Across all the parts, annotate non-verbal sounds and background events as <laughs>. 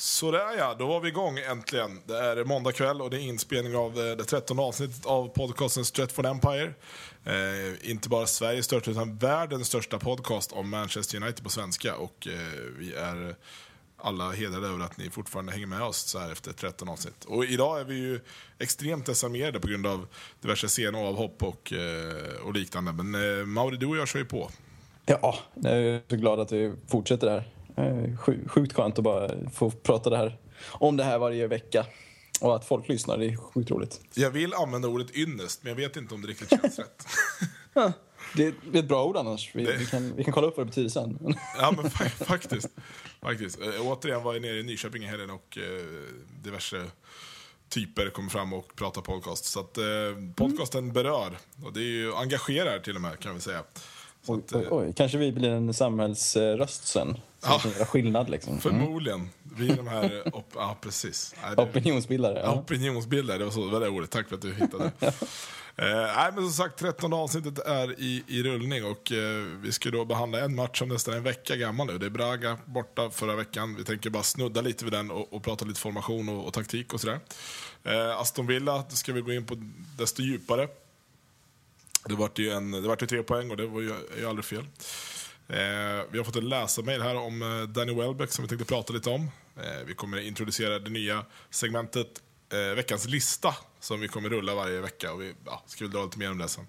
Sådär ja, då var vi igång äntligen. Det är måndag kväll och det är inspelning av eh, det trettonde avsnittet av podcasten Stretford Empire. Eh, inte bara Sveriges största utan världens största podcast om Manchester United på svenska. Och eh, vi är alla hedrade över att ni fortfarande hänger med oss så här efter 13 avsnitt. Och idag är vi ju extremt desarmerade på grund av diverse sena avhopp och, eh, och liknande. Men eh, Mauri, du och jag kör ju på. Ja, jag är så glad att vi fortsätter här sjukt skönt att bara få prata det här, om det här varje vecka. Och att folk lyssnar, det är sjukt roligt. Jag vill använda ordet ynnest, men jag vet inte om det riktigt känns rätt. <laughs> det, är ett bra ord annars. Vi, det... vi, kan, vi kan kolla upp vad det betyder sen. ja, men faktiskt. faktiskt. Äh, återigen var jag nere i Nyköping i helgen och eh, diverse typer kommer fram och pratar podcast. Så att eh, podcasten mm. berör, och det är ju engagerar till och med kan vi säga. Oj, oj, oj, Kanske vi blir en samhällsröst sen. Som ja, skillnad liksom. Mm. Förmodligen. Vi är de här, op ja precis. Nej, det... Opinionsbildare. Ja. Opinionsbildare, det var, så, det var det ordet. Tack för att du hittade. <laughs> eh, nej, men som sagt, 13 avsnittet är i, i rullning och eh, vi ska då behandla en match som nästan en vecka gammal nu. Det är Braga borta förra veckan. Vi tänker bara snudda lite vid den och, och prata lite formation och, och taktik och sådär. Eh, Aston Villa, ska vi gå in på desto djupare. Det vart ju, en, det vart ju tre poäng och det var ju, ju aldrig fel. Eh, vi har fått en läsarmail här om eh, Danny Welbeck som vi tänkte prata lite om. Eh, vi kommer introducera det nya segmentet eh, Veckans lista som vi kommer rulla varje vecka och vi ja, ska väl dra lite mer om det sen.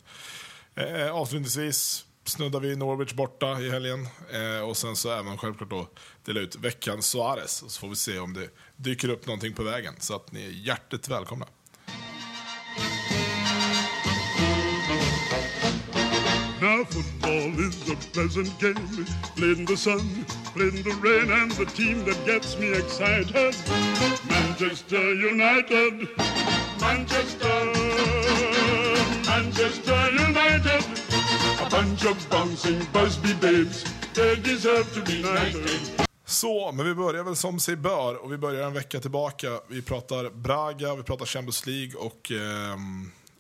Eh, avslutningsvis snuddar vi Norwich borta i helgen eh, och sen så även självklart då dela ut veckans Suarez så får vi se om det dyker upp någonting på vägen så att ni är hjärtligt välkomna. Football is a pleasant game, played in the sun, played in the rain, and the team that gets me excited, Manchester United, Manchester, Manchester United, a bunch of bouncing Busby babes, they deserve to be knighted. Så, men vi börjar väl som sig bör och vi börjar en vecka tillbaka. Vi pratar Braga, vi pratar Champions League och eh,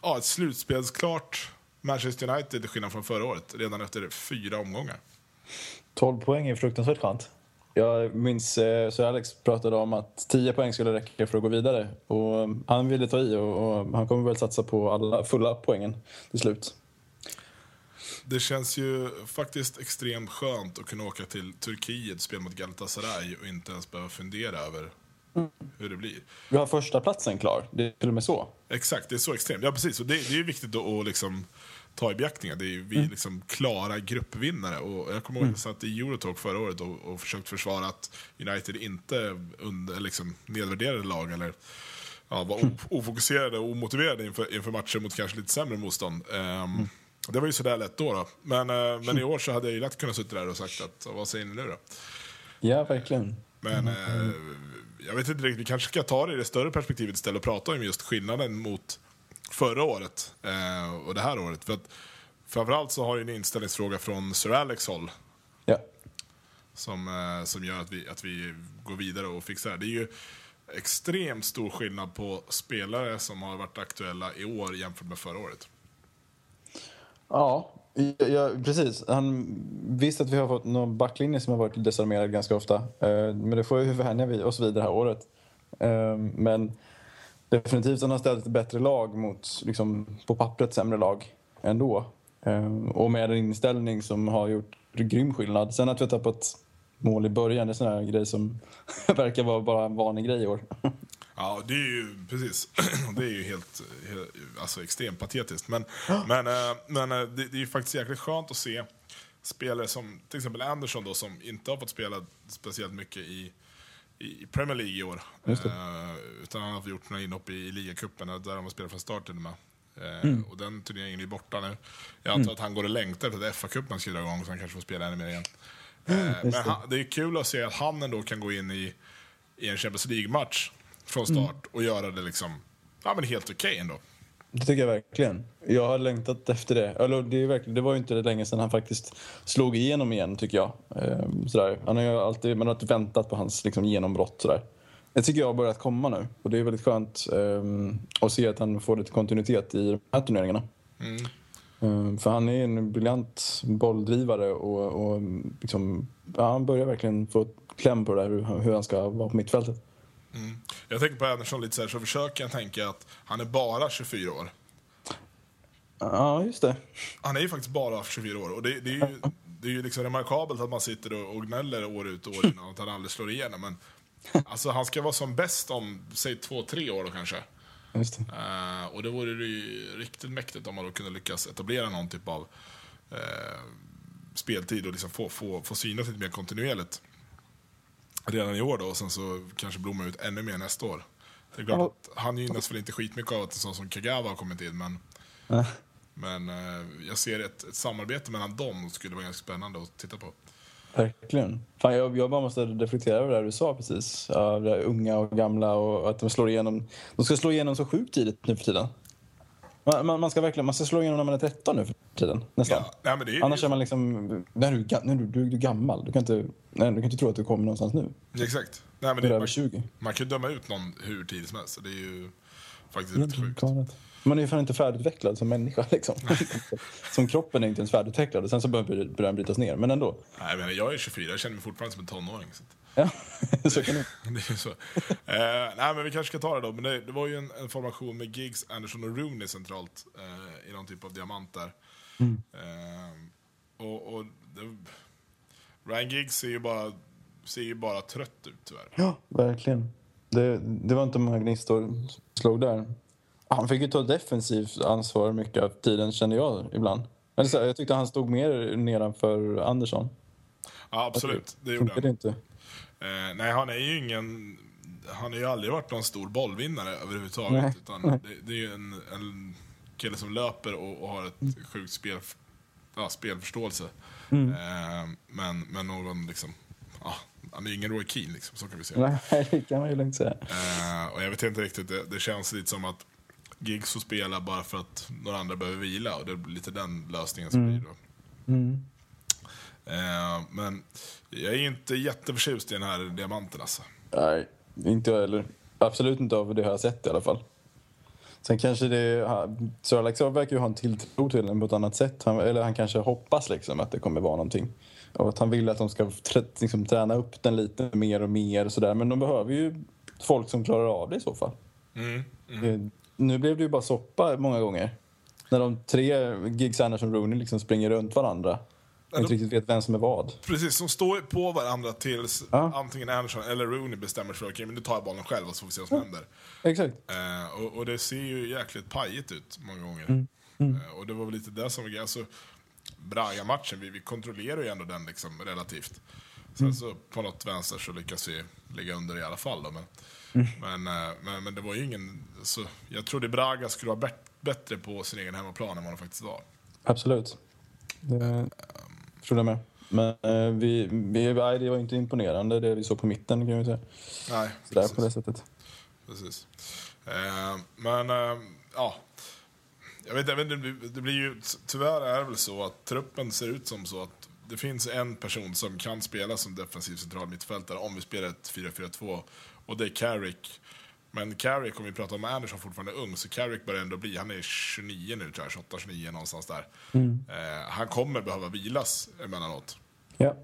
ja, ett slutspelsklart Manchester United, till skillnad från förra året, redan efter fyra omgångar. 12 poäng är fruktansvärt skönt. Jag minns eh, så Alex pratade om att 10 poäng skulle räcka för att gå vidare. Och han ville ta i och, han kommer väl satsa på alla fulla poängen till slut. Det känns ju faktiskt extremt skönt att kunna åka till Turkiet och spela mot Galatasaray och inte ens behöva fundera över. Hur det blir. Vi har första platsen klar, det är till och med så. Exakt, det är så extremt. Ja precis, och det, det är viktigt att liksom ta i beaktning. Det är vi mm. liksom klara gruppvinnare. Och jag kommer ihåg att jag satt i Eurotalk förra året och, och försökt försvara att United inte under, liksom, nedvärderade lag eller ja, var ofokuserade och omotiverade inför, inför matcher mot kanske lite sämre motstånd. Um, mm. Det var ju sådär lätt då. då. Men, uh, men i år så hade jag ju lätt kunnat sitta där och sagt att vad säger ni nu då? Ja, verkligen. Men uh, jag vet inte riktigt, vi kanske ska ta det i det större perspektivet istället och prata om just skillnaden mot förra året eh, och det här året. För att, framförallt så har ju en inställningsfråga från Sir Alex håll. Ja. Som, eh, som gör att vi, att vi går vidare och fixar det. Det är ju extremt stor skillnad på spelare som har varit aktuella i år jämfört med förra året. Ja, ja precis. Han, visst att vi har fått någon backlinje som har varit desarmerad ganska ofta. Eh, men det får vi vänja vi oss vid det här året. Eh, men definitivt han har ställt ett bättre lag mot, liksom, på pappret, sämre lag ändå. Ehm, och med en inställning som har gjort grym skillnad. Sen att vi har tappat mål i början, det är sån här grej som <laughs> verkar vara bara en vanlig grej i år. Ja, det är ju precis. <clears throat> Det är ju helt, helt alltså extremt patetiskt. Men, men, eh, men eh, det, det är ju faktiskt jäkligt skönt att se spelare som till exempel Anderson då, som inte har fått spela speciellt mycket i i Premier League i år. Uh, utan han har gjort några inhopp i, i ligacupen där de har spelat från start till och med. Uh, mm. Och den turneringen är borta nu. Jag antar mm. att han går och längtar efter att FA-cupen ska dra igång så han kanske får spela ännu mer igen. Uh, men han, det är kul att se att han ändå kan gå in i, i en Champions League-match från start mm. och göra det liksom, ja, men helt okej okay ändå. Det tycker jag verkligen. Jag har längtat efter det. Eller det, är verkligen, det var ju inte länge sedan han faktiskt slog igenom igen, tycker jag. Ehm, sådär. Han har alltid, man har alltid väntat på hans liksom, genombrott. Sådär. Det tycker jag har börjat komma nu. Och det är väldigt skönt um, att se att han får lite kontinuitet i de här turneringarna. Mm. Um, för han är en briljant bolldrivare och, och liksom, ja, han börjar verkligen få kläm på det där, hur, hur han ska vara på mittfältet. Mm. Jag tänker på Andersson lite så här, så försöker jag tänka att han är bara 24 år. Ja, just det. Han är ju faktiskt bara 24 år. Och det, det är ju, det är ju liksom remarkabelt att man sitter och, och gnäller år ut och år in att han aldrig slår igenom. Men alltså, han ska vara som bäst om, säg två, tre år då kanske. Just det. Uh, och det vore ju riktigt mäktigt om man då kunde lyckas etablera någon typ av uh, speltid och liksom få, få, få synas lite mer kontinuerligt. Redan i år då, och sen så kanske blomma ut ännu mer nästa år. Det är klart att han gynnas väl inte skitmycket av att en sån som Kagawa har kommit in, men Ja. men eh, jag ser ett, ett samarbete mellan dem skulle vara ganska spännande att titta på. Verkligen. Fan, jag, jag bara måste reflektera över det där du sa precis. Ja, det unga och gamla och att de slår igenom. De ska slå igenom så sjukt tidigt nu för tiden. Man, man, man ska verkligen man ska slå igenom när man är 13 nu för tiden. Nästan. Ja, nej, är, Annars är man liksom... Nej, du, är ga- nej, du, du, du är gammal. Du kan, inte, nej, du kan inte tro att du kommer någonstans nu. Exakt. Nej, men det, är över man, 20. man kan ju döma ut någon hur tidigt som helst. Det är ju faktiskt rätt sjukt. galet. Man är ju fan inte färdigutvecklad som människa. Liksom. <laughs> som kroppen är inte ens färdigutvecklad. Sen så börjar den brytas ner. Men ändå. Nej, men jag är 24, jag känner mig fortfarande som en tonåring. Så Ja, <laughs> så kan det det är så. Eh, nej, men vi kanske ska ta det då. Men det, det var ju en, en formation med Giggs, Anderson och Rooney centralt eh, i någon typ av diamant där. Eh, och, och det, Ryan Giggs ser ju bara, ser ju bara trött ut tyvärr. Ja, verkligen. Det, det var inte många gnistor slog där. Han fick ju ta defensivt ansvar mycket av tiden, kände jag ibland. Eller så, jag tyckte han stod mer nedanför Andersson. Ja, absolut. Det gjorde han. inte. Eh, nej, han är ju ingen... Han har ju aldrig varit någon stor bollvinnare överhuvudtaget. Nej. Utan det, det är ju en, en kille som löper och, och har ett sjukt spel, ja, spelförståelse. Mm. Eh, men, men någon liksom... Ja, han är ju ingen Roy Keane, liksom, så kan vi säga. Nej, <laughs> det kan man ju lugnt säga. Eh, och jag vet inte riktigt, det, det känns lite som att Giggs får spela bara för att några andra behöver vila. Och det blir lite den lösningen som blir då. Mm. Eh, men jag är inte jätteförtjust i den här diamanten alltså. Nej, inte jag heller. Absolut inte av det jag har sett i alla fall. Sen kanske det... Sir Alex verkar ju ha en tilltro till den på ett annat sätt. Han, eller han kanske hoppas liksom att det kommer vara någonting. Och att han vill att de ska liksom, träna upp den lite mer och mer och sådär. Men de behöver ju folk som klarar av det i så fall. Mm. Eh, Nu blev det ju bara soppa många gånger. När de tre, Giggs, Anderson Rooney, liksom springer runt varandra. Inte de- riktigt vet vem som är vad. Precis, som står på varandra tills Ja. antingen Anderson eller Rooney bestämmer sig för okej, men nu tar jag bollen själv och så får vi se vad som händer. Exakt. Eh, och, och det ser ju jäkligt pajigt ut många gånger. Mm. Eh, och det var väl lite det som var grejen. Alltså, Braga-matchen, vi, vi kontrollerar ju ändå den liksom relativt. Sen Mm. så på något vänster så lyckas vi ligga under i alla fall. Då, men, Mm. men, eh, men, men det var ju ingen... Så jag trodde Braga skulle vara bättre på sin egen hemmaplan än vad de faktiskt var. Absolut. Det tror jag med. Men eh, vi, vi, nej, det var inte imponerande det vi såg på mitten kan vi säga. Nej, Så där precis. på det sättet. Precis. Eh, men, eh, ja. Jag vet, inte, det- det blir ju, tyvärr är det väl så att truppen ser ut som så att det finns en person som kan spela som defensiv central mittfältare om vi spelar ett 4-4-2 och det är Carrick. Men Carrick, om vi pratar om Anderson fortfarande är ung, så Carrick börjar ändå bli, han är 29 nu tror jag, 28-29 någonstans där. Eh, han kommer behöva vilas emellanåt. Ja.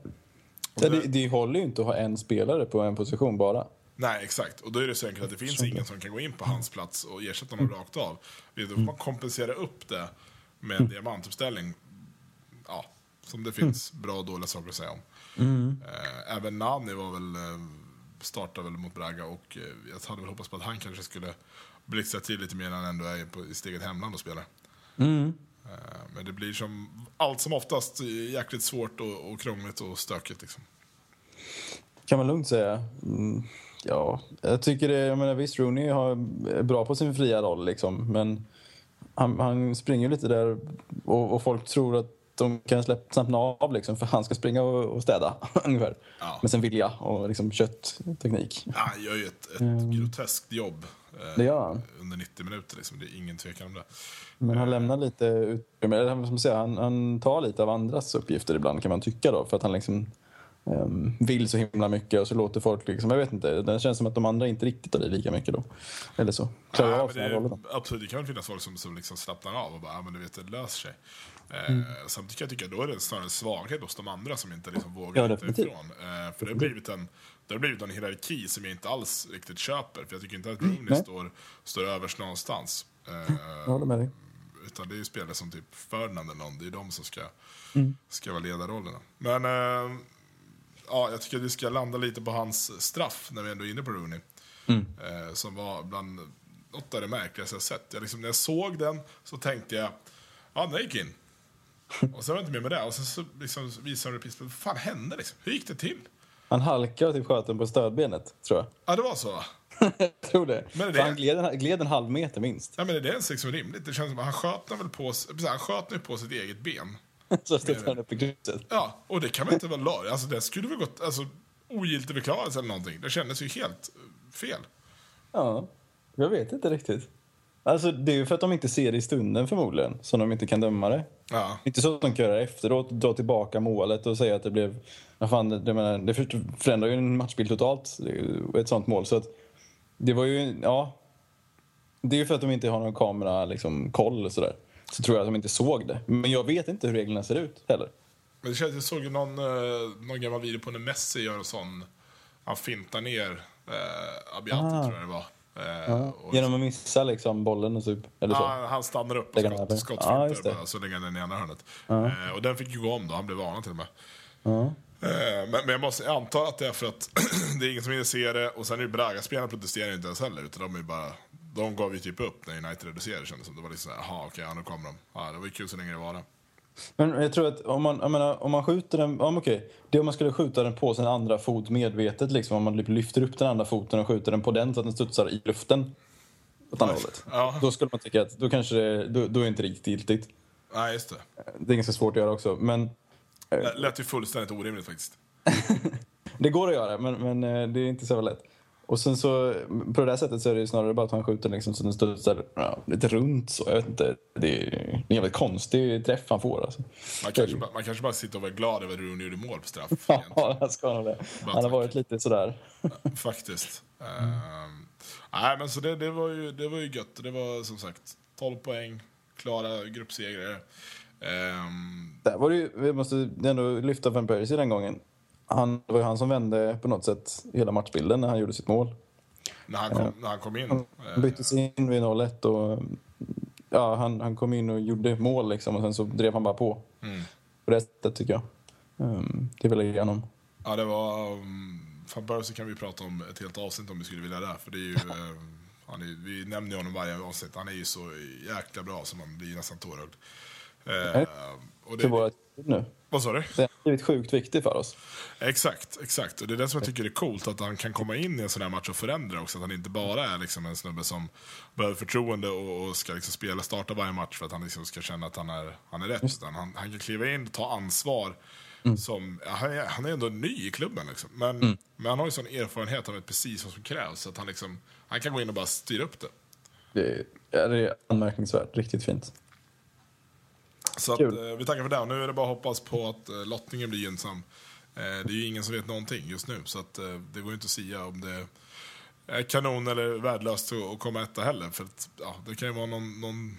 Det- det, det håller ju inte att ha en spelare på en position bara. Nej, exakt. Och då är det så enkelt att det finns ingen som kan gå in på hans plats och ersätta honom rakt av. Då får man kompensera upp det med en diamantuppställning. Ja, som det finns bra och dåliga saker att säga om. Eh, Även Nani var väl, eh, startade väl mot Braga och eh, jag hade väl hoppats på att han kanske skulle blixtra till lite mer när han ändå är på, i sitt eget hemland och spelar. Eh, Men det blir som allt som oftast jäkligt svårt och, och krångligt och stökigt. Liksom. Kan man lugnt säga. Mm, ja, jag tycker det, jag menar visst Rooney har, är bra på sin fria roll liksom, men han, han springer lite där och, och folk tror att de kan släppa slappna av liksom, för han ska springa och, och städa <laughs> ungefär. Ja. Med sin vilja och liksom köttteknik. Ja, han gör ju ett, ett groteskt jobb eh, han. under 90 minuter. Liksom. Det är ingen tvekan om det. Men han lämnar lite utrymme, eller säga, han, han tar lite av andras uppgifter ibland kan man tycka då. För att han liksom, um, vill så himla mycket och så låter folk liksom, jag vet inte, det känns som att de andra inte riktigt har det lika mycket då. Eller så. Klarar Ja, av men sina det, roller. absolut, det kan finnas folk som, som liksom slappnar av och bara, ja men du vet, det löser sig. Eh, Samtidigt kan jag tycka då är det snarare en svaghet hos de andra som inte liksom vågar Ja, ifrån. Eh, för det har, blivit en, det har blivit en hierarki som jag inte alls riktigt köper. För jag tycker inte att Rooney Nej. står, står överst någonstans. Eh, Jag håller med dig. utan det är ju spelare som typ Ferdinand eller någon, det är de som ska, Mm. ska vara ledarrollerna. Men eh, ja, jag tycker att vi ska landa lite på hans straff när vi ändå är inne på Rooney. Mm. Eh, som var bland något av det märkligaste jag sett. Jag liksom, när jag såg den så tänkte jag, ja den gick in. Och sen var jag inte med med det. Och sen så liksom visade de repris, vad fan hände liksom? Hur gick det till? Han halkade och typ sköt den på stödbenet, tror jag. Ja, det var så <laughs> jag tror det. Men det- han gled gled en halv meter minst. Ja, men är det ens liksom rimligt? Det känns som att han sköt väl på, han sköt ju på sitt eget ben. <laughs> så stötte han upp i krysset. Ja, och det kan väl inte vara lag. Alltså det skulle väl gått, alltså ogiltigförklaras eller någonting. Det kändes ju helt eh, fel. Ja, jag vet inte riktigt. Alltså, det är ju för att de inte ser det i stunden förmodligen, som de inte kan döma det. Ja, Inte så att de kan göra det efteråt, dra tillbaka målet och säga att det blev... Vad fan, det, menar, det för- förändrar ju en matchbild totalt, ett sånt mål. Så att det var ju, ja... Det är ju för att de inte har någon kamera, liksom, koll och sådär. Så tror jag att de inte såg det. Men jag vet inte hur reglerna ser ut heller. men det känns, jag såg någon, eh, någon gammal video på när Messi gör en sån, han fintar ner eh, Abiati Ah. tror jag det var. Eh, Ja, genom att missa liksom bollen och typ, eller så. ja, han stannar upp och skott, skottfintar Ja, det. så lägger han den i ena hörnet. Eh, och den fick ju gå om då, han blev varnad till och med. Ja. Eh, Men, men jag måste jag antar att det är för att <clears throat> det är ingen som hinner se det och sen är det Braga-spelarna protesterar inte ens heller utan de är bara de gav ju typ upp när United reducerade kändes det som. Det var liksom såhär, jaha okej, ja, nu kommer de. Ja, det var ju kul så länge det var Men jag tror att om man, menar, om man skjuter den... Ja, okej. Det är om man skulle skjuta den på sin andra fot medvetet. Liksom, om man typ lyfter upp den andra foten och skjuter den på den så att den studsar i luften. Åt andra hållet. Ja. Då skulle man tycka att då kanske det, då, då är det inte riktigt giltigt. Nej, just det. Det är ganska svårt att göra också. Men Det lät ju fullständigt orimligt faktiskt. <laughs> det går att göra, men, men eh, det är inte så lätt. Och sen så, på det där sättet så är det ju snarare bara att han skjuter liksom så den studsar ja, lite runt så. Jag vet inte. Det är en jävligt konstig träff han får alltså. Man kanske, bara, man kanske bara sitter och var glad över att Rooney gjorde mål på straff. Ja, <laughs> han ska nog det. Han tack. har varit lite sådär. Faktiskt. Ehm, nej, men så det, det, var ju, det var ju gött. Det var som sagt 12 poäng, klara gruppsegrar. Ehm, Där var det ju, vi måste ändå lyfta Van Persie den gången. Han, det var ju han som vände på något sätt hela matchbilden när han gjorde sitt mål. när, han kom, när han kom in. Han eh, byttes in vid 0-1 och ja, han, han kom in och gjorde mål liksom och sen så drev han bara på. Mm. På det sättet tycker jag. Um, det vill jag ge honom. Ja, det var... Um, Van Persie kan vi prata om ett helt avsnitt om vi skulle vilja det. För det är ju... <laughs> eh, han är, vi nämner ju honom varje avsnitt. Han är ju så jäkla bra så man blir nästan tårögd. Eh, och För det, våra nu. vad sa du? Det har blivit sjukt viktigt för oss. Exakt, exakt. Och det är det som jag tycker är coolt, att han kan komma in i en sån här match och förändra också. Att han inte bara är liksom en snubbe som behöver förtroende och, och ska liksom spela, starta varje match för att han liksom ska känna att han är, han är rätt. Utan han, han kan kliva in och ta ansvar. Som, ja, han, är, han är ändå ny i klubben, liksom. men, men han har ju sån erfarenhet, han vet precis vad som krävs. Att han, liksom, han kan gå in och bara styra upp det. Det är, det är anmärkningsvärt. Riktigt fint. Så att, eh, vi tackar för det. Nu är det bara att hoppas på att eh, lottningen blir gynnsam. Eh, det är ju ingen som vet någonting just nu, så att, det går ju inte att sia om det är kanon eller värdelöst att, komma etta heller. För att, ja, det kan ju vara någon, någon,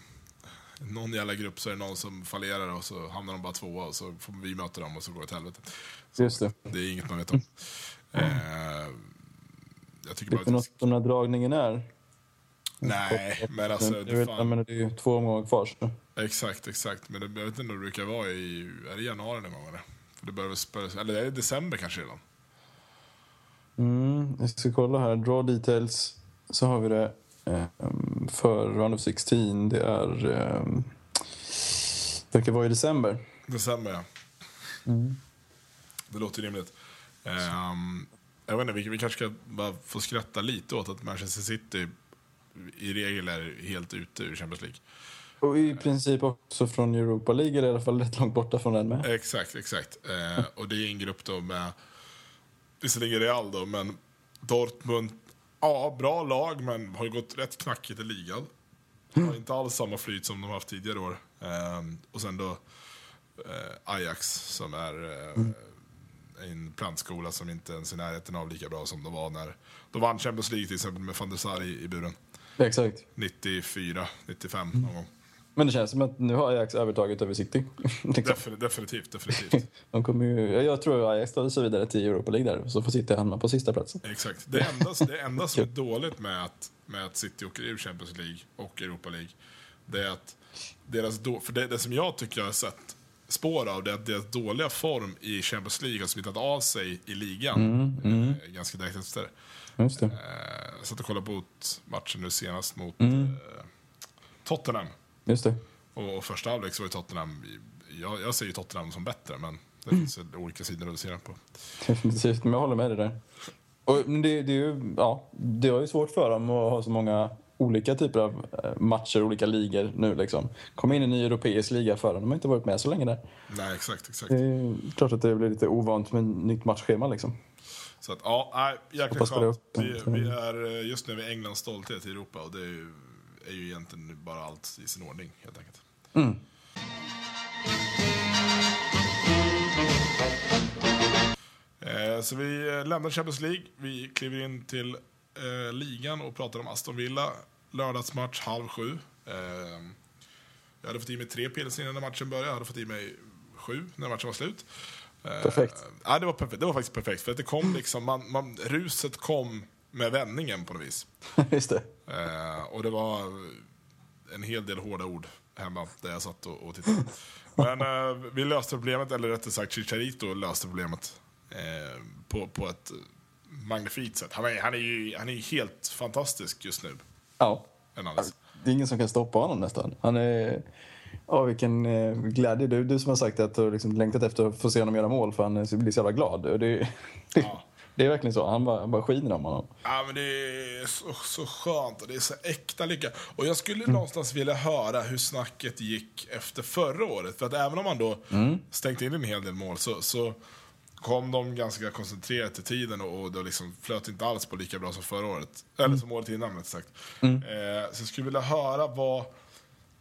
någon jävla grupp så är det någon som fallerar och så hamnar de bara tvåa och så får vi möta dem och så går det till helvete. Just det. Det är inget man vet om. Eh, jag tycker bara Vet du att... något om när dragningen är? Nej, men alltså... det, Det fan, menar, det är ju två omgångar kvar. Så. Exakt, exakt. Men det, jag vet inte om det brukar vara i... Är det januari någon gång eller? För det börjar spöras, Eller är det december kanske redan? Mm, jag ska kolla här. Draw details. Så har vi det eh, för Round of 16. Det är... Eh, det verkar vara i december. December, ja. Det låter rimligt. Ehm, jag vet inte, vi, vi kanske ska bara få skratta lite åt att Manchester City i regel är helt ute ur Champions League. Och i princip också från Europa League, eller i alla fall rätt långt borta från den med. Exakt, exakt. Eh, och det är en grupp då med, visserligen Real då, men Dortmund, ja, bra lag, men har ju gått rätt knackigt i ligan. Har inte alls samma flyt som de haft tidigare år. Eh, och sen då eh, Ajax som är eh, en plantskola som inte ens är i närheten av lika bra som de var när de vann Champions League till exempel med van der Sar i, i buren. Exakt. 94, 95 någon gång. Men det känns som att nu har Ajax övertaget över City. <laughs> liksom. Defin, definitivt, definitivt. <laughs> De kommer ju, jag tror Ajax tar sig vidare till Europa League där, så får City hamna på sista platsen. Exakt. Det enda, det enda som är <laughs> dåligt med att, med att City åker ur Champions League och Europa League, det är att deras då, för det, det som jag tycker jag har sett spår av, det är att deras dåliga form i Champions League har smittat av sig i ligan eh, ganska direkt efter. Just det. Eh, jag satt och kollade på matchen nu senast mot Mm. eh, Tottenham. Just det. Och, och första halvlek så var ju Tottenham, jag, jag ser ju Tottenham som bättre, men det Mm. finns väl olika sidor att se den på. <laughs> Definitivt, men jag håller med dig där. Och det, det, är ju, ja, det var ju svårt för dem att ha så många olika typer av eh, matcher, olika ligor nu liksom. Kom in i en ny europeisk liga för dem. De har inte varit med så länge där. Nej, exakt, exakt. Det är klart att det blir lite ovant med nytt matchschema liksom. Så att, ja, nej, det skönt. Vi, vi är eh, just nu vid Englands stolthet i Europa och det är ju, är ju egentligen bara allt i sin ordning, helt enkelt. Mm. Eh, så vi lämnar Champions League, vi kliver in till eh, ligan och pratar om Aston Villa. Lördagsmatch halv sju. Eh, jag hade fått i mig tre pilsner innan matchen började, jag hade fått i mig sju när matchen var slut. Eh, Perfekt. Ja, det var perfekt. Det var faktiskt perfekt, för att det kom liksom, man, man, ruset kom med vändningen på något vis. <laughs> Just det. Eh, och det var en hel del hårda ord hemma där jag satt och, och tittade. Men eh, vi löste problemet, eller rättare sagt Chicharito löste problemet eh, på, på ett magnifikt sätt. Han är, han är ju han är helt fantastisk just nu. Ja. Det är ingen som kan stoppa honom nästan. Han är... Ja, vilken eh, glädje. Du, du som har sagt att du har liksom längtat efter att få se honom göra mål för han blir så jävla glad. Det, <laughs> det, Ja. det är verkligen så. Han bara, han bara skiner om honom. Ja, men det är så, så skönt och det är så äkta lycka. Och jag skulle någonstans vilja höra hur snacket gick efter förra året. För att även om man då stängt in en hel del mål så, så kom de ganska koncentrerat till tiden och, och det liksom flöt inte alls på lika bra som förra året. Eller som året innan, rätt sagt. Eh, så jag skulle vilja höra vad,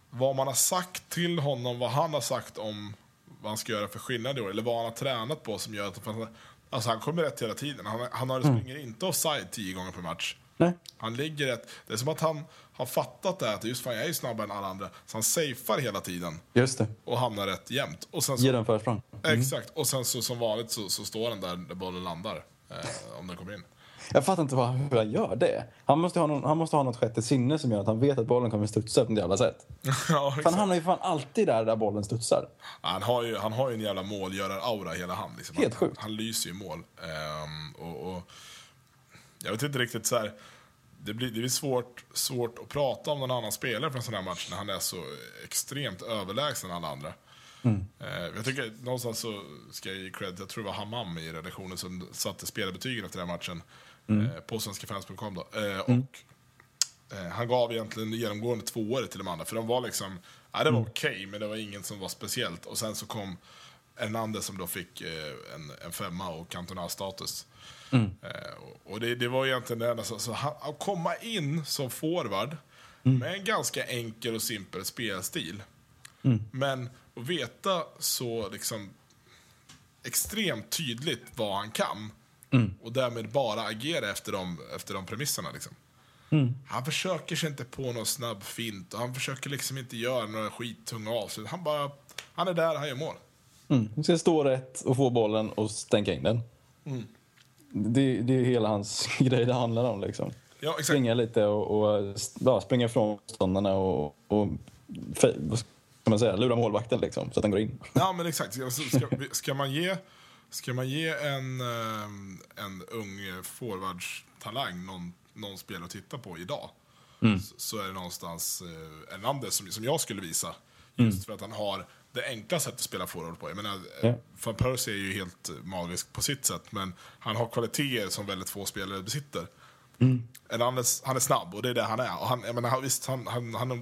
vad man har sagt till honom, vad han har sagt om vad han ska göra för skillnad i år. Eller vad han har tränat på som gör att han, alltså han kommer rätt hela tiden. Han, han har springer inte offside tio gånger per match. Nej. Han ligger rätt. Det är som att han har fattat det här, att just fan jag är ju snabbare än alla andra. Så han safear hela tiden Just det. och hamnar rätt jämt. Och sen så, Ge den försprång. Exakt, och sen så som vanligt så, så står den där där bollen landar. Eh, om den kommer in. Jag fattar inte vad, hur han gör det. Han måste, ha någon, han måste ha något sjätte sinne som gör att han vet att bollen kommer studsa på jävla sätt. <laughs> ja, han hamnar ju fan alltid där, där bollen studsar. Han har ju, han har ju en jävla målgörar-aura hela han. Liksom. Helt han, sjukt. han lyser ju mål. Ehm, och, och, jag vet inte riktigt så här. Det blir, det blir svårt, svårt att prata om någon annan spelare för en sån här match när han är så extremt överlägsen alla andra. Eh, jag tycker någonstans så ska jag ge cred, jag tror det var Hammam i redaktionen som satte spelarbetygen efter den matchen. Eh, på svenskafans.com då. Eh, och Eh, han gav egentligen genomgående tvåor till de andra. För de var liksom, ja, det var okej, men det var ingen som var speciellt. Och sen så kom Hernandez som då fick en, en femma och Cantona-status. Eh, och det, det var egentligen det enda. Så, så han, att komma in som forward med en ganska enkel och simpel spelstil. Men att veta så liksom extremt tydligt vad han kan. Och därmed bara agera efter de, efter de premisserna. Liksom. Han försöker sig inte på någon snabb fint och han försöker liksom inte göra några skittunga avslut. Han bara, han är där, han gör mål. Mm. Han ska stå rätt och få bollen och stänka in den. Mm. Det, det är hela hans <laughs> grej det handlar om. Liksom. Ja, exakt. Springa lite och, och ja, springa ifrån motståndarna och, och vad ska man säga, lura målvakten liksom, så att den går in. Ja, men exakt. Alltså, Ska, ska, man ge, ska man ge en, ehm, en ung forwardstalang någon, någon spelare att titta på idag så, så är det någonstans eh, Hernandez som, som jag skulle visa. Just för att han har det enkla sättet att spela forward på. Jag menar, Ja. ja. Van Persie är ju helt magisk på sitt sätt, men han har kvaliteter som väldigt få spelare besitter. Hernandez, han är snabb och det är det han är. Och han, jag menar, visst, han, han, han har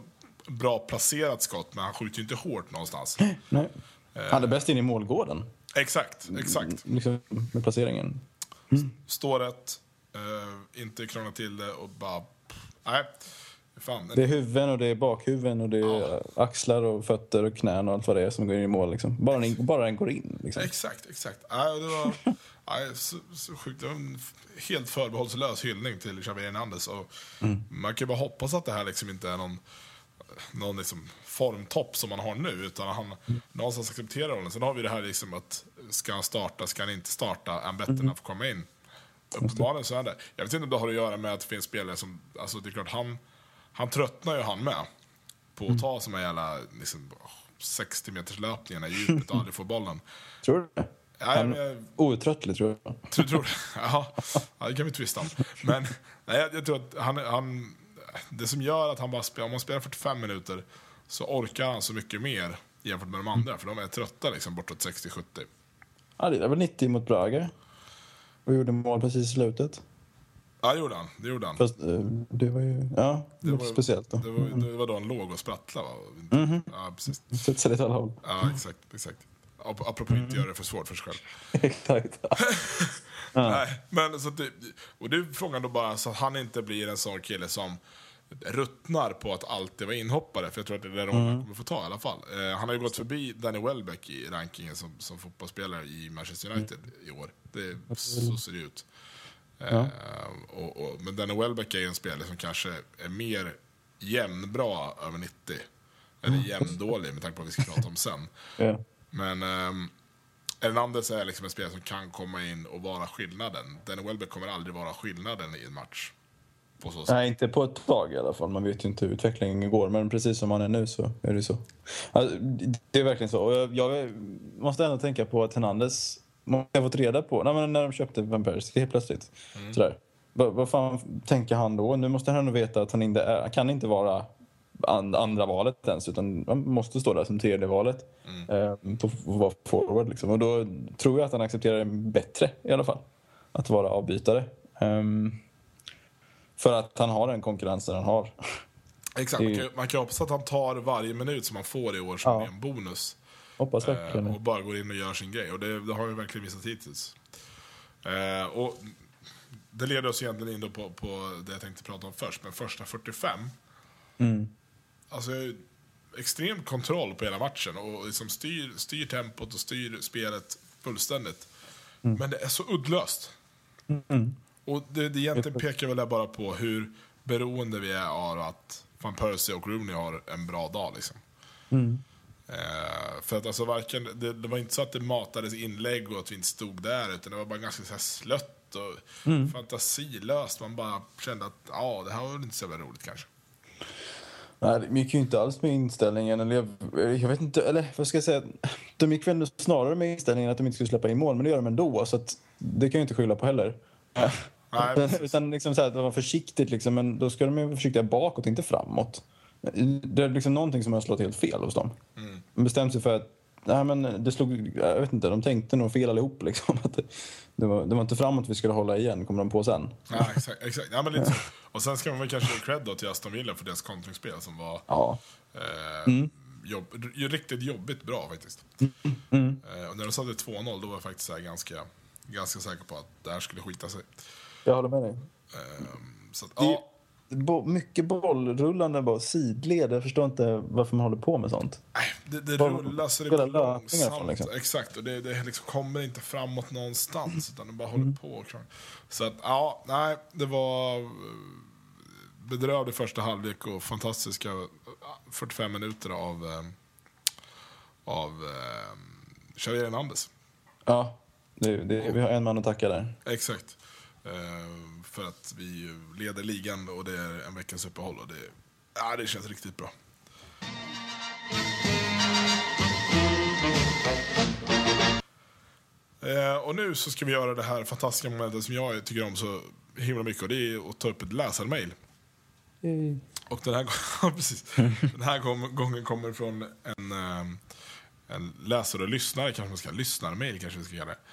bra placerat skott, men han skjuter ju inte hårt någonstans. Nej. Han är bäst in i målgården Exakt, exakt. liksom, med placeringen. Står rätt, eh, inte krångla till det och bara... Nej. Fan, Det är huvuden och det är bakhuvuden och det är Ja. axlar och fötter och knän och allt vad det är som går in i mål. Liksom. Bara, den, bara den går in. Liksom. Exakt, exakt. Nej, det var nej, så, så sjukt. Det var en helt förbehållslös hyllning till Xavier Hernandez. Och Man kan ju bara hoppas att det här liksom inte är någon, någon liksom formtopp som man har nu. Utan han någonstans accepterar rollen. Sen har vi det här liksom att ska han starta, ska han inte starta? Är han bättre när han får komma in? Uppenbarligen så är det. Jag vet inte om det har att göra med att det finns spelare som, alltså det är klart han, han tröttnar ju han med. På att ta såna jävla liksom, 60 meters löpningarna i djupet och aldrig få bollen. Tror du det? Ja, Han- men jag, Outtröttlig, tror jag. tror, tror, <laughs> ja, ja, det kan vi tvista om. Men nej, jag, jag tror att han, han, <laughs> det som gör att han bara spelar, om man spelar 45 minuter så orkar han så mycket mer jämfört med de andra. För de är trötta liksom bortåt 60-70. Ja, det var 90 mot Braga. Och gjorde mål precis i slutet. Ja, det gjorde han. Det gjorde han. Fast eh, det var ju... Ja, det var speciellt då. Det var, det var då han låg och sprattlade. Va? Ja, precis. Sätter sig lite alla håll. Ja, exakt. exakt. Ap- Apropå att inte göra det för svårt för sig själv. <laughs> Exakt. <laughs> Nej, men så att det, och det är frågan då bara så att han inte blir en sån kille som ruttnar på att alltid vara inhoppare. För jag tror att det är det rollen han kommer få ta i alla fall. Eh, han har ju gått förbi Danny Welbeck i rankingen som, som fotbollsspelare i Manchester United i år. Det, så ser det ut. Eh, och, och, men Danny Welbeck är ju en spelare som kanske är mer jämnbra över 90. Eller jämndålig med tanke på vad vi ska prata om sen. <laughs> Ja. Men um, Hernandez är liksom en spelare som kan komma in och vara skillnaden. Danny Welbeck kommer aldrig vara skillnaden i en match. Nej, inte på ett tag i alla fall. Man vet ju inte hur utvecklingen går. Men precis som han är nu så är det så. Alltså, det är verkligen så. Och jag, jag måste ändå tänka på att Hernandez måste ha fått reda på, nej, när de köpte Van Persie helt plötsligt. Sådär. Vad, vad fan tänker han då? Nu måste han nog veta att han inte är, han kan inte vara an, andra valet ens utan han måste stå där som tredje valet eh, på att vara forward. Liksom. Och då tror jag att han accepterar det bättre i alla fall. Att vara avbytare. Ehm, för att han har den konkurrensen han har. Exakt, man kan, man kan hoppas att han tar varje minut som han får i år som Ja. en bonus. Hoppas verkligen Eh, och bara går in och gör sin grej. Och det, det har han verkligen visat hittills. Eh, och det leder oss egentligen in på, på det jag tänkte prata om först. Men första 45. Mm. Alltså, extrem kontroll på hela matchen. Och liksom styr, styr tempot och styr spelet fullständigt. Mm. Men det är så uddlöst. Och det, det egentligen pekar väl bara på hur beroende vi är av att Van Persie och Rooney har en bra dag. Liksom. Mm. Eh, för att alltså varken, det, det var inte så att det matades inlägg och att vi inte stod där, utan det var bara ganska så här slött och Mm. fantasilöst. Man bara kände att ja, det här var väl inte så jävla roligt kanske. Nej, de gick ju inte alls med inställningen. Eller jag, jag vet inte, eller vad ska jag säga? De gick väl snarare med inställningen att de inte skulle släppa in mål, men det gör de ändå. Så att, det kan jag inte skylla på heller. Nej, utan liksom så här, att det var försiktigt, liksom, men då ska de ju vara försiktiga bakåt, inte framåt. Det är liksom någonting som har slått helt fel hos dem. De bestämde sig för att Nej, men det slog, jag vet inte, de tänkte nog fel allihop. Liksom. <laughs> Att det, det, var, det var inte framåt vi skulle hålla igen, kom de på sen. Ja, exakt. exakt. Ja, men lite så. Och sen ska man väl kanske ge cred då till Aston Villa för deras kontringsspel som var Ja. eh, jobb, r- riktigt jobbigt bra faktiskt. Eh, och när de satte 2-0 då var jag faktiskt här ganska, ganska säker på att det här skulle skita sig. Jag håller med dig. Eh, så att, Det- ja, Bo, mycket bollrullande bara sidled. Jag förstår inte varför man håller på med sånt. nej, det, det rullar så det går långsamt. från, liksom. Exakt, och det, det liksom kommer inte framåt någonstans utan det bara håller på. och kör. Så att, ja, nej, det var eh, bedrövlig första halvlek och fantastiska eh, 45 minuter av, eh, av eh, Xavier Hernandez. Ja, det, det, vi har en man att tacka där. Exakt. Eh, för att vi leder ligan och det är en veckas uppehåll och det, ja, det känns riktigt bra. Eh, och nu så ska vi göra det här fantastiska momentet som jag tycker om så himla mycket och det är att ta upp ett läsarmail. Och den här, <laughs> precis, den här gång- gången kommer från en, eh, en läsare och lyssnare, kanske man ska lyssnarmail kanske vi ska kalla det. <laughs>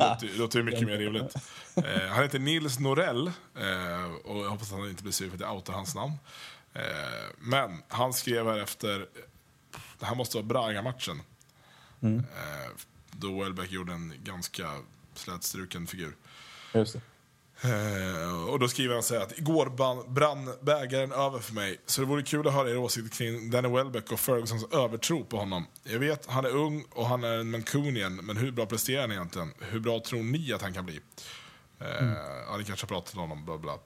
Eh, det låter, ju mycket mer rimligt. Eh, han heter Nils Norell eh, och jag hoppas att han inte blir sur för att jag outar hans namn. Eh, men han skrev här efter, det här måste vara Braga-matchen. Eh, då Welbeck gjorde en ganska slätstruken figur. Just det. Eh, och då skriver han så här att igår brann bägaren över för mig. Så det vore kul att höra er åsikter kring Danny Welbeck och Fergusons övertro på honom. Jag vet, han är ung och han är en Mancunian, men hur bra presterar han egentligen? Hur bra tror ni att han kan bli? Eh, Ja, ni kanske har pratat om honom, bla bla.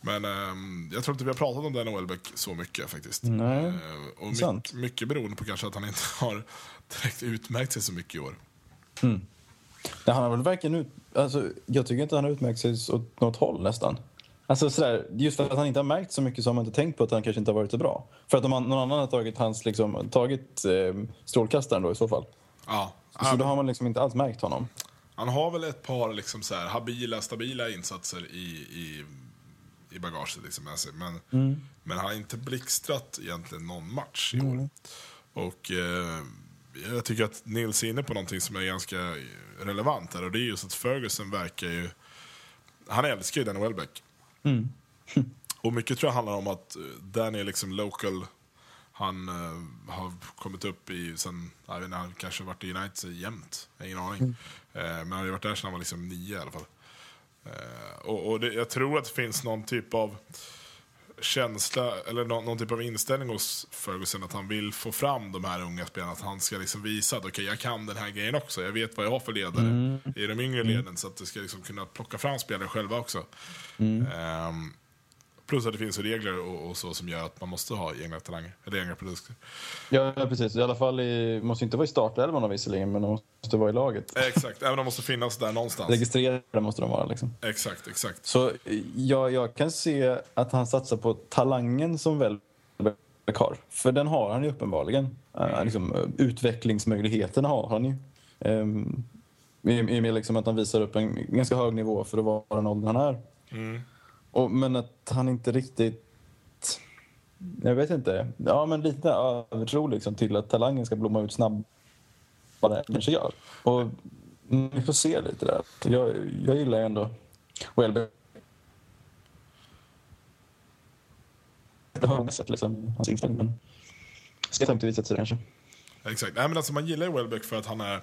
Men ehm, jag tror inte vi har pratat om Danny Welbeck så mycket faktiskt. Nej, Eh, och sant. mycket, mycket beroende på kanske att han inte <laughs> har direkt utmärkt sig så mycket i år. Ja, han har väl verkligen ut... Alltså, jag tycker inte han har utmärkt sig åt något håll nästan. Alltså sådär, just för att han inte har märkt så mycket så har man inte tänkt på att han kanske inte har varit så bra. För att om man, någon annan har tagit, hans, liksom, tagit eh, strålkastaren då i så fall. Ja, Så då har man liksom inte alls märkt honom. Han har väl ett par liksom så här, habila, stabila insatser i, i, i bagaget. Liksom, sig. men, men han har inte blixtrat egentligen någon match i år. Och eh, jag tycker att Nils är inne på någonting som är ganska relevant här. Och det är just att Ferguson verkar ju... Han älskar ju Danny Welbeck. <laughs> och mycket tror jag handlar om att eh, Danny är liksom local. Han eh, har kommit upp i, sen, jag vet inte, han kanske har varit i United jämt. Jag har ingen aning. Eh, men han har ju varit där sedan han var liksom nio i alla fall. Eh, och och det, jag tror att det finns någon typ av känsla, eller någon, någon typ av inställning hos Ferguson att han vill få fram de här unga spelarna. Att han ska liksom visa att okej, jag kan den här grejen också. Jag vet vad jag har för ledare i de yngre leden. Så att det ska liksom kunna plocka fram spelare själva också. Ehm, plus att det finns regler och, och så som gör att man måste ha egna talanger, eller egna produkter. Ja, precis. I alla fall i, måste inte vara i startelvan visserligen, men de måste vara i laget. Exakt, även de måste finnas där någonstans. Registrerade måste de vara. Liksom. Exakt, exakt. Så eh, jag, jag kan se att han satsar på talangen som väl har. För den har han ju uppenbarligen. Uh, liksom, eh, utvecklingsmöjligheterna har han ju. Um, I och med liksom att han visar upp en ganska hög nivå för att vara den åldern han är. Och, men att han inte riktigt... Jag vet inte. Ja, men lite övertro liksom, till att talangen ska blomma ut snabbare än den gör. Och vi får se lite där. Jag, jag gillar ju ändå Welbeck. Jag har sett liksom, hans inställning, men ska inte visa sig kanske. Exakt. Nej, men alltså, man gillar ju Welbeck för att han är,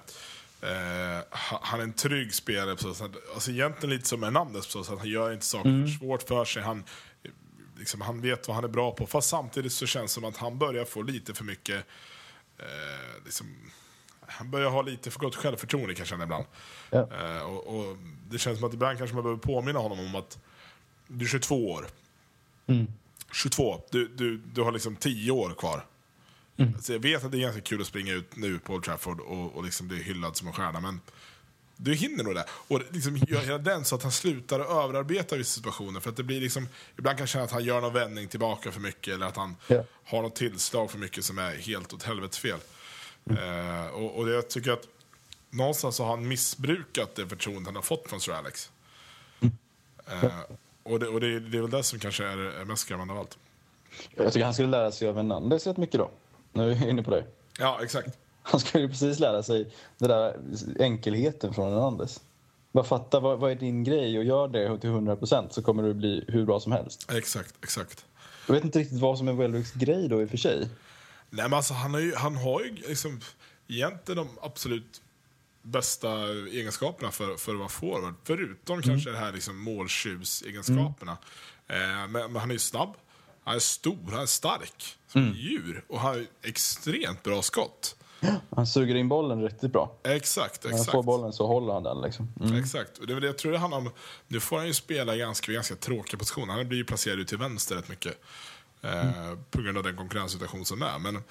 ha- han är en trygg spelare. På så sätt. Alltså, egentligen lite som Hernandez, på så sätt. han gör inte saker Mm. för svårt för sig. Han, liksom, han vet vad han är bra på. Fast samtidigt så känns det som att han börjar få lite för mycket... Eh, liksom, han börjar ha lite för gott självförtroende kan jag känna ibland. Ja. Eh, och, och Det känns som att ibland kanske man behöver påminna honom om att du är 22 år. 22, du, du, du har liksom 10 år kvar. Så jag vet att det är ganska kul att springa ut nu på Old Trafford och, och liksom bli hyllad som en stjärna, men du hinner nog det. Och liksom gör hela den så att han slutar att överarbeta vissa situationer. För att det blir liksom, ibland kan jag känna att han gör någon vändning tillbaka för mycket eller att han Ja. har något tillslag för mycket som är helt åt helvetes fel. Eh, och, och jag tycker att någonstans så har han missbrukat det förtroende han har fått från Sir Alex. Eh, och det, och det, det är väl det som kanske är, är mest skrämmande av allt. Jag tycker han skulle lära sig av Hernandez rätt mycket då. Nu är jag inne på det. Ja, exakt. Han skulle ju precis lära sig den där enkelheten från Hernandez. Bara fatta vad, vad är din grej och gör det till 100% så kommer du bli hur bra som helst. Exakt, exakt. Jag vet inte riktigt vad som är Welbecks grej då i och för sig. Nej, men alltså, han, har ju, han har ju liksom egentligen de absolut bästa egenskaperna för, för att vara forward. Förutom kanske det här liksom måltjuvsegenskaperna. Eh, men, men han är ju snabb, han är stor, han är stark som ett djur och han har extremt bra skott. Han suger in bollen riktigt bra. Exakt, När han exakt. får bollen så håller han den. Liksom. Mm. Exakt. Och det det jag tror det handlar om. Nu får han ju spela i ganska, ganska tråkiga positioner. Han blir ju placerad ut till vänster rätt mycket. Eh, På grund av den konkurrenssituation som är. Men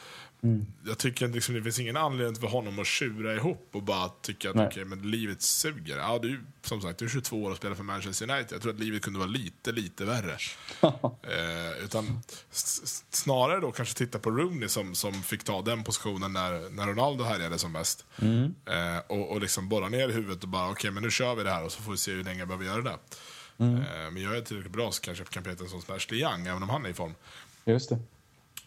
jag tycker att liksom, det finns ingen anledning för honom att tjura ihop och bara tycka att Nej. okej, men livet suger. Ja, du, som sagt, du är 22 år och spelar för Manchester United. Jag tror att livet kunde vara lite, lite värre. <laughs> eh, utan snarare då kanske titta på Rooney som, som fick ta den positionen när, när Ronaldo härjade som mest. Eh, och, och liksom borra ner i huvudet och bara okej, men nu kör vi det här och så får vi se hur länge jag behöver göra det. Eh, men jag är tillräckligt bra så kanske jag kan peta en sån som Ashley Young, även om han är i form. Just det.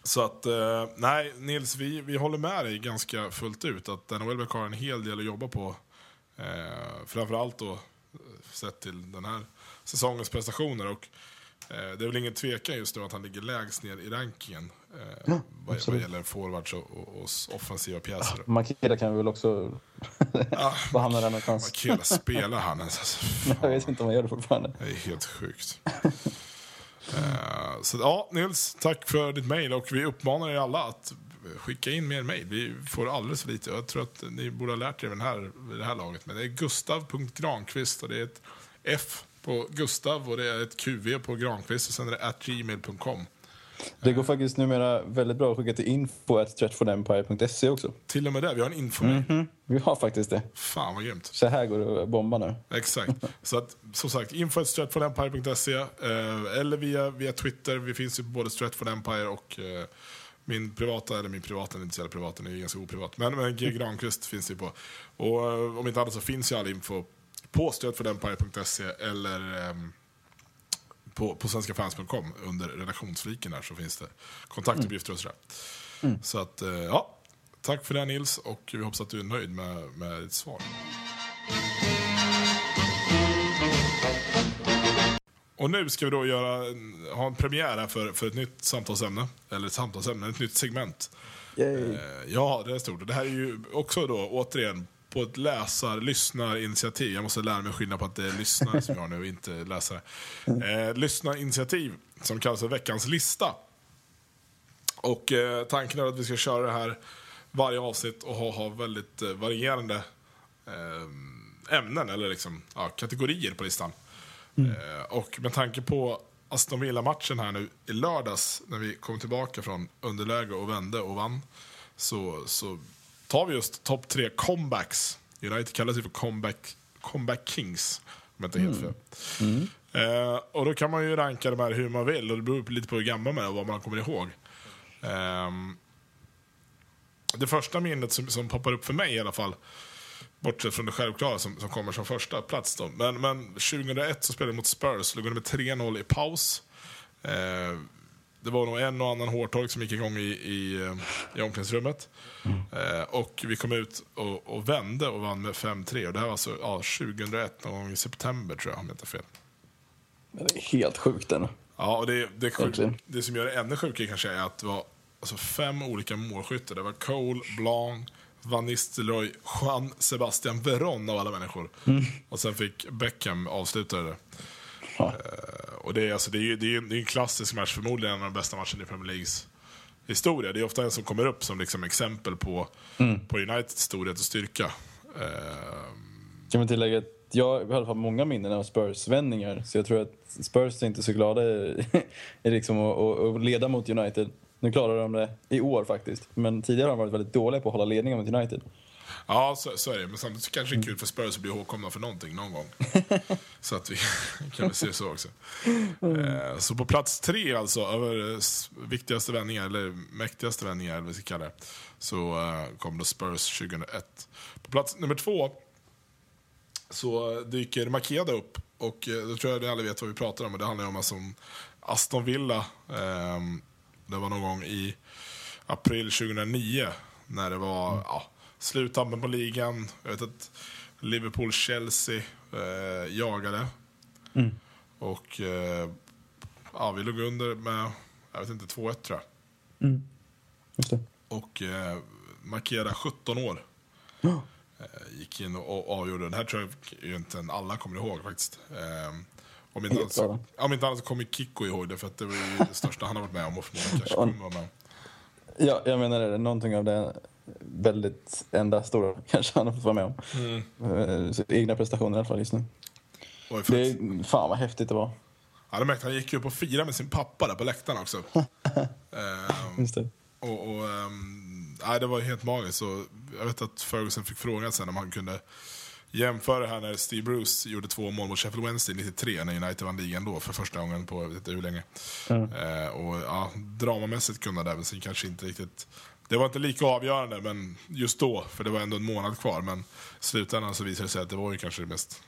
Så att, eh, nej Nils, vi, vi håller med dig ganska fullt ut att Welbeck har en hel del att jobba på. Eh, framförallt då eh, sett till den här säsongens prestationer. Och Eh, det är väl ingen tvekan just nu att han ligger lägst ner i rankingen. Eh, vad, vad gäller forwards och, och, och offensiva pjäser. Makeda kan vi väl också Ah, <laughs> Var hamnar den någonstans? Makeda spelar han ens? Alltså. <laughs> Jag vet inte om han gör det fortfarande. Det är helt sjukt. <laughs> Eh, så ja, Nils, tack för ditt mejl och vi uppmanar er alla att skicka in mer mejl. Vi får alldeles för lite. Jag tror att ni borde ha lärt er den här, vid det här laget. Men det är gustav.granqvist och det är ett F på Gustav och det är ett QV på Granqvist och sen är det at gmail.com. Det går faktiskt numera väldigt bra att skicka till info.stretchforempire.se också. Till och med det, vi har en info Vi har faktiskt det. Fan vad grymt. Så här går det att bomba nu. Exakt. <laughs> Så att, som sagt, info.stretforempire.se eh, eller via, via Twitter. Vi finns ju på både Stretford Empire och eh, min privata, eller min privata, den är inte så jävla privat, den är ganska oprivat. Men, men G. Granqvist finns ju på. Och eh, om inte annat så finns ju all info på stretfordempire.se eller ehm, på, på svenskafans.com under redaktionsfliken där så finns det kontaktuppgifter och sådär. Så att, eh, ja. Tack för det Nils och vi hoppas att du är nöjd med, med ditt svar. Och nu ska vi då göra, ha en premiär här för, för ett nytt samtalsämne. Eller ett samtalsämne, ett nytt segment. Yay. Eh, Ja, det är stort. Det här är ju också då återigen på ett läsar lyssnarinitiativ. Jag måste lära mig skilja på att det är lyssnare som jag har nu och inte läsare. Eh, lyssnarinitiativ som kallas för veckans lista. Och eh, tanken är att vi ska köra det här varje avsnitt och ha, ha väldigt eh, varierande eh, ämnen eller liksom, ja, kategorier på listan. Eh, och med tanke på Aston Villa-matchen här nu i lördags när vi kom tillbaka från underläge och vände och vann så, så tar vi just topp tre comebacks. United kallas ju för comeback, comeback kings om jag inte helt fel. Eh, och då kan man ju ranka de här hur man vill och det beror lite på hur gammal man är och vad man kommer ihåg. Ehm, det första minnet som, som poppar upp för mig i alla fall, bortsett från det självklara som, som kommer som första plats då. Men, men 2001 så spelade vi mot Spurs, låg under med 3-0 i paus. Eh, det var nog en och annan hårtork som gick igång i, i, eh, i omklädningsrummet. Eh, och vi kom ut och, och vände och vann med 5-3. Och det här var alltså ja, 2001, någon gång i september tror jag, om jag inte fel. Det är helt sjukt den. Ja, och det, det. Verkligen. det som gör det ännu sjukare kanske är att det var alltså, fem olika målskyttar. Det var Cole, Blanc, Van Nistelrooy, Juan Sebastian Veron av alla människor. Och sen fick Beckham avsluta det. Ja. Och det är, alltså, det, är, det, är, det är en klassisk match, förmodligen en av de bästa matcherna i Premier Leagues historia. Det är ofta en som kommer upp som liksom exempel på, på Uniteds storhet och styrka. Eh, Kan man tillägga att jag har i alla fall många minnen av Spurs-vändningar. Så jag tror att Spurs är inte så glada i, <laughs> i liksom att leda mot United. Nu klarar de det i år faktiskt. Men tidigare har de varit väldigt dåliga på att hålla ledningen mot United. Ja, så, så är det. Men samtidigt kanske det är kul för Spurs att bli ihågkomna för någonting någon gång. <laughs> så att vi <laughs> kan väl se så också. Eh, så på plats tre alltså, över eh, viktigaste vändningar, eller mäktigaste vändningar, eller vad vi ska kalla det, så eh, kom då Spurs 2001. På plats nummer två så dyker Makeda upp. Och eh, då tror jag att alla vet vad vi pratar om. Och det handlar om, alltså, om Aston Villa. ehm, det var någon gång i april 2009 när det var ja, sluttampen på ligan. Jag vet att Liverpool-Chelsea eh, jagade. Och eh, ja, vi låg under med, jag vet inte, 2-1 tror jag. Det. Och eh, Makeda, 17 år, eh, gick in och, och avgjorde. Den här tror jag ju inte alla kommer ihåg faktiskt. Eh, om, inte annat, så- om inte annat så kommer Kikko ihåg det, för att det var ju det största han har varit med om och förmodligen kanske Ja. kommer vara med om. Ja, jag menar det. Någonting av det väldigt enda stora <laughs> kanske han har fått vara med om. Eh, så Egna prestationer i alla fall just nu. Oj, Det är, fan vad häftigt det var. Ja, det märkte, han gick ju upp och firade med sin pappa där på läktaren också. <laughs> Ehm, Just det. och, och, ehm, nej, det var helt magiskt. Och jag vet att Ferguson fick frågan sen om han kunde jämföra det här när Steve Bruce gjorde två mål mot Sheffield Wednesday 93 när United vann ligan då för första gången på jag vet inte hur länge. Eh, och ja, dramamässigt kunde det, men sen kanske inte riktigt... Det var inte lika avgörande men just då, för det var ändå en månad kvar. Men i slutändan så visade det sig att det var ju kanske det mest,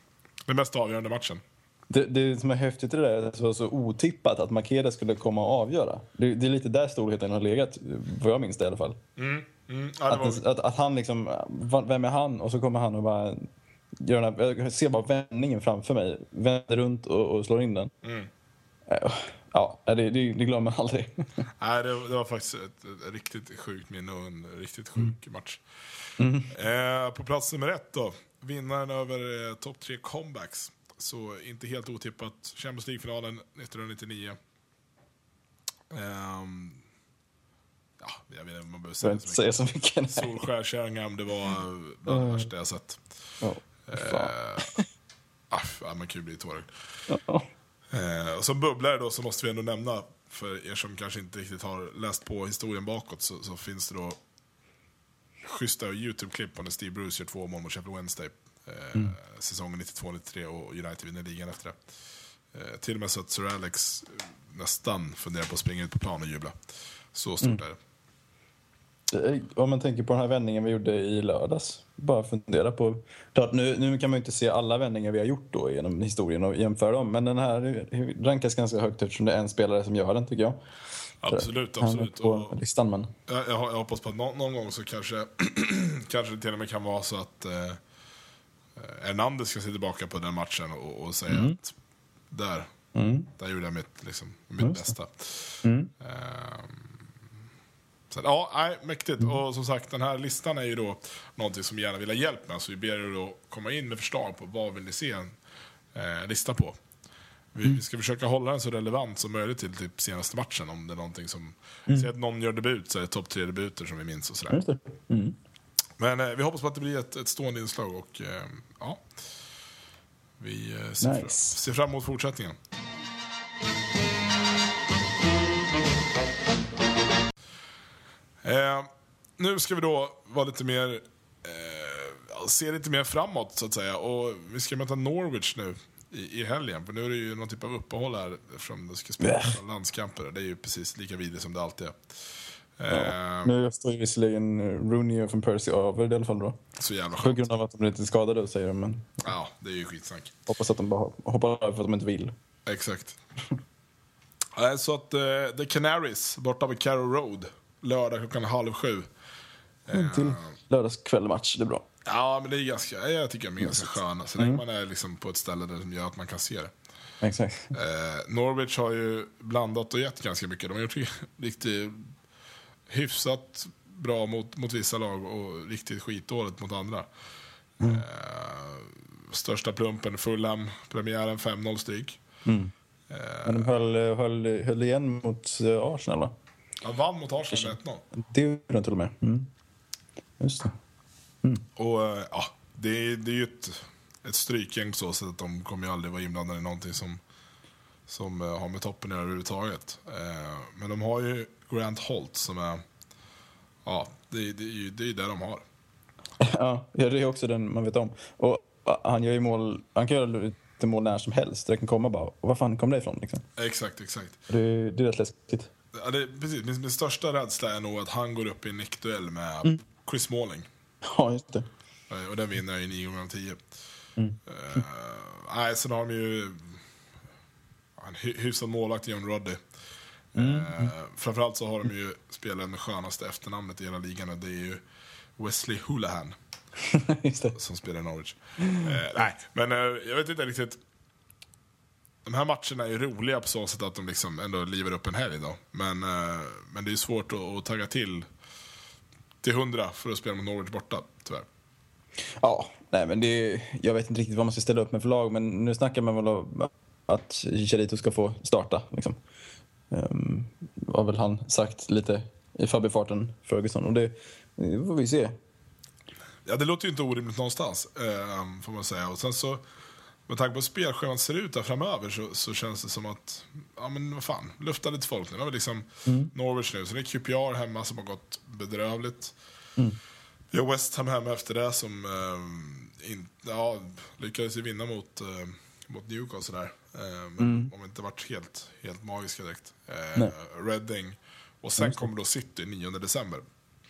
den mest avgörande matchen. Det, det som är häftigt i det där är att det var så otippat att Makeda skulle komma och avgöra. Det, det är lite där storheten har legat, vad jag minns det i alla fall. Mm, mm, ja, det var, Att, att, att han liksom, vem är han? Och så kommer han och bara gör den här, jag ser bara vändningen framför mig. Vänder runt och, och slår in den. mm. Eh, Ja, det, det, det glömmer man aldrig. <laughs> Nej, det, det var faktiskt ett, ett riktigt sjukt minne och en riktigt sjuk match. Mm. Eh, på plats nummer ett då, vinnaren över eh, topp tre comebacks. Så inte helt otippat, Champions League-finalen 1999. Ehm, ja, jag vet inte om man behöver säga så mycket. så mycket. Solskär Sheringham, det var bland det värsta jag sett. Ja, fan. Eh, ah, man kan ju bli tårögd. Eh, och som bubblare då så måste vi ändå nämna, för er som kanske inte riktigt har läst på historien bakåt, så, så finns det då schyssta YouTube-klipp på när Steve Bruce gör två mål mot Sheffield Wednesday. Eh, Säsongen 92-93 och United vinner ligan efter det. Eh, till och med så att Sir Alex nästan funderar på att springa ut på plan och jubla. Så stort är det. Eh, Om man tänker på den här vändningen vi gjorde i lördags. Bara fundera på... Klart, nu, nu kan man ju inte se alla vändningar vi har gjort då genom historien och jämföra dem. Men den här rankas ganska högt eftersom det är en spelare som gör den tycker jag. Absolut, absolut. på listan men... jag, jag, hoppas på att någon, någon gång så kanske, <clears throat> kanske det till och med kan vara så att eh, Hernandez ska se tillbaka på den matchen och, och säga att där, Mm. där gjorde jag mitt, liksom, mitt Just bästa. Mm. Ehm, så, ja, nej, mäktigt. Och som sagt, den här listan är ju då någonting som vi gärna vill ha hjälp med. Så vi ber er då komma in med förslag på vad vill ni se en eh, lista på. Vi, vi ska försöka hålla den så relevant som möjligt till typ senaste matchen. Om det är någonting som... Säg att någon gör debut så är det topp tre debuter som vi minns och sådär. Mm. Men eh, vi hoppas på att det blir ett, ett stående inslag och eh, ja. Vi eh, ser, Nice. fram, ser fram emot fortsättningen. Eh, nu ska vi då vara lite mer, eh, se lite mer framåt så att säga. Och vi ska möta Norwich nu i, i helgen. För nu är det ju någon typ av uppehåll här eftersom det ska spelas Bäh. landskamper. Det är ju precis lika vidrigt som det alltid är. Eh, Nu står ju visserligen Rooney och van Persie över det i alla fall då. Så jävla På skönt. grund av att de är lite skadade säger de men Ja, det är ju skitsnack. hoppas att de bara hoppar över för att de inte vill. Exakt. Nej, <laughs> Så att eh, The Canaries borta vid Carrow Road. Lördag klockan halv sju. En till lördagskvällmatch, det är bra. Ja, men det är ganska, jag tycker de är ganska sköna. Så länge man är liksom på ett ställe där som gör att man kan se det. Exakt. Eh, Norwich har ju blandat och gett ganska mycket. De har gjort <laughs> riktigt hyfsat bra mot, mot vissa lag och riktigt skitdåligt mot andra. Eh, största plumpen Fulham, premiären 5-0 stryk. Mm. Eh, Men de höll, höll, höll igen mot eh, Arsenal va? De vann mot Arsenal med 1-0. Det gjorde de till och med. Mm. Just det. Och eh, ja, det, är- det är ju ett, ett strykgäng så att de kommer ju aldrig vara inblandade i någonting som, som eh, har med toppen att göra överhuvudtaget. Eh, Men de har ju Grant Holt som är, ja, det, det är ju det, är det de har. Ja, det är också den man vet om. Och han gör ju mål, han kan göra lite mål när som helst. Det kan komma bara, och var fan kom det ifrån liksom? Exakt, exakt. Det, det är rätt läskigt. Ja, det, precis, min, min största rädsla är nog att han går upp i en nickduell med Chris Smalling. Ja, just det. Eh, Och den vinner i 9 gånger av 10. Mm. Eh, nej, sen har de ju en hy- hyfsad målvakt John Roddy. Eh, framförallt så har de ju spelaren med skönaste efternamnet i hela ligan och det är ju Wesley <laughs> det. som spelar i Norwich. Eh, nej, men eh, jag vet inte riktigt. De här matcherna är roliga på så sätt att de liksom ändå livar upp en helg då. Men, eh, men det är svårt att, att tagga till till hundra för att spela mot Norwich borta, tyvärr. Ja, nej men det, jag vet inte riktigt vad man ska ställa upp med för lag men nu snackar man väl om att Chicharito ska få starta. Liksom. Um, har väl han sagt lite i förbifarten, Ferguson. Och det, det får vi se. Ja, det låter ju inte orimligt någonstans, eh, får man säga. Och sen så, med tanke på hur spelschemat ser ut där framöver så, så känns det som att, ja men vad fan, lufta lite folk nu. Har vi liksom Norwich nu, så det är QPR hemma som har gått bedrövligt. Vi har West Ham hemma efter det som eh, in, ja, lyckades vinna mot, eh, mot Newcastle där. Eh, men om inte varit helt, helt magiska direkt. Eh. Reading. Och sen kommer då City 9 december.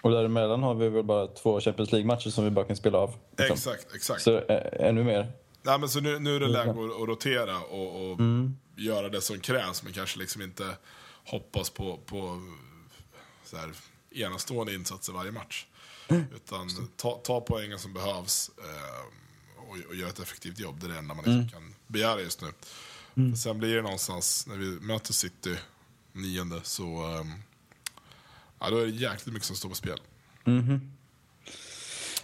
Och däremellan har vi väl bara två Champions League-matcher som vi bara kan spela av. liksom. Exakt, exakt. Så äh, ännu mer. Nej, men så nu, nu är det läge att, att rotera och, och göra det som krävs, men kanske liksom inte hoppas på, på så här, enastående insatser varje match. Utan ta, ta poängen som behövs eh, och, och göra ett effektivt jobb. Det är det enda man liksom kan begära just nu. Mm. Sen blir det någonstans, när vi möter City nionde, så um, ja, då är det jäkligt mycket som står på spel. Mm.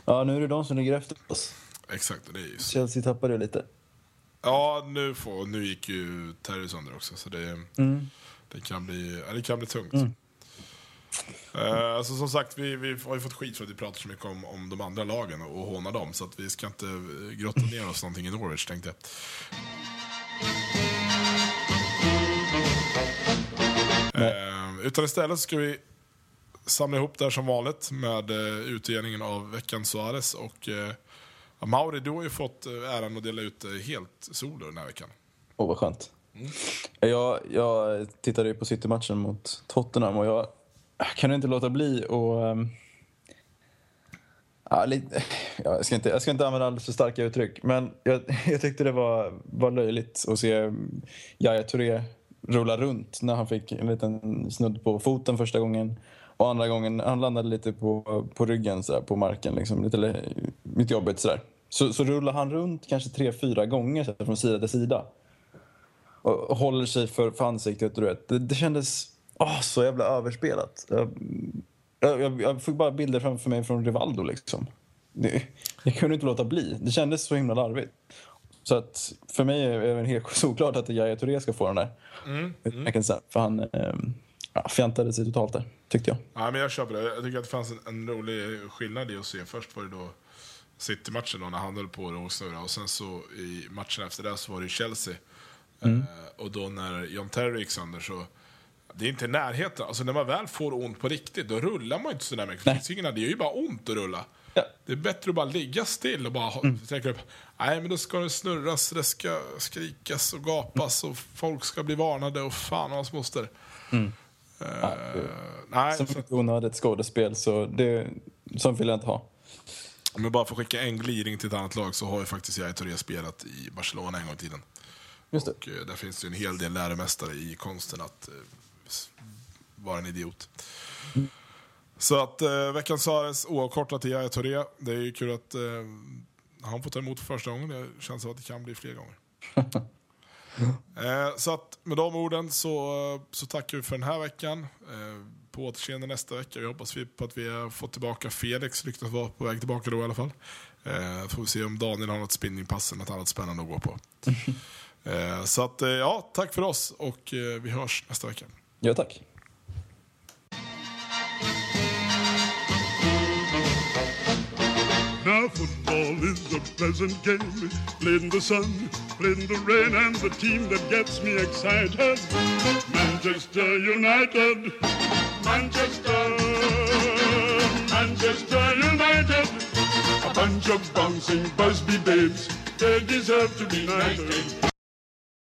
Ja, nu är det de som ligger efter oss. Exakt, det är just. Chelsea tappade ju lite. Ja, nu, får, nu gick ju Terry sönder också, så det, Mm. det, kan, bli, ja, det kan bli tungt. Mm. Eh, alltså, som sagt, vi, vi har ju fått skit för att vi pratar så mycket om, om de andra lagen och, och hånar dem, så att vi ska inte eh, grotta ner oss någonting i Norwich, tänkte jag. Eh, utan istället ska vi samla ihop det här som vanligt med eh, utdelningen av veckans Suarez. Och, eh, ja, Mauri, du har ju fått eh, äran att dela ut eh, helt solo den här veckan. Åh, vad skönt. Jag, jag tittade ju på City-matchen mot Tottenham och jag kan inte låta bli och um, ja, lite, jag, ska inte, jag ska inte använda alldeles för starka uttryck, men jag, <laughs> jag tyckte det var, var löjligt att se Yahya Touré rulla runt när han fick en liten snudd på foten första gången. Och andra gången, han landade lite på, på ryggen så där, på marken, liksom, lite, lite jobbigt sådär. Så, så rullar han runt kanske tre, fyra gånger så här, från sida till sida och håller sig för, för ansiktet. Du vet. Det, det kändes åh, så jävla överspelat. Jag, jag, jag fick bara bilder framför mig från Rivaldo. Liksom. Det, jag kunde inte låta bli. Det kändes så himla larvigt. Så att för mig är det helt <laughs> såklart att Yahya Touré ska få den där. Mm. Mm. För han eh, ja, fjantade sig totalt där, tyckte jag. Ja, men jag köper det. Jag tycker att det fanns en, en rolig skillnad i att se. Först var det då City-matchen då, när han höll på och snurra. Och sen så i matchen efter det så var det Chelsea. Mm. Eh, och då när John Terry gick sönder så det är inte i närheten. Alltså när man väl får ont på riktigt, då rullar man inte så där mycket. Det finns ingen, det gör ju bara ont att rulla. Ja. Det är bättre att bara ligga still och bara mm. sträcka upp. Nej, men då ska det snurras, det ska skrikas och gapas och folk ska bli varnade och fan och hans moster. Mm. Uh, nej, Som så, ett onödigt skådespel, så det, sånt vill jag inte ha. Men bara för att skicka en gliring till ett annat lag så har ju faktiskt jag Touré spelat i Barcelona en gång i tiden. Just det. Och eh, där finns det ju en hel del läromästare i konsten att eh, vara en idiot. Så att eh, veckans Suarez oavkortat till Yahya Touré. Det är ju kul att eh, han får ta emot för första gången. Det känns som att det kan bli fler gånger. <laughs> eh, så att med de orden så, så tackar vi för den här veckan. På återseende nästa vecka. Vi hoppas vi på att vi har fått tillbaka Felix. Ryktas vara på väg tillbaka då i alla fall. Eh, får vi se om Daniel har något spinningpass eller något annat spännande att gå på. <laughs> Eh, så att, eh, ja, tack för oss och eh, vi hörs nästa vecka. Ja, tack. Now football is a pleasant game, played in the sun, played in the rain, and the team that gets me excited, Manchester United, Manchester, Manchester United, a bunch of bouncing Busby babes, they deserve to be knighted.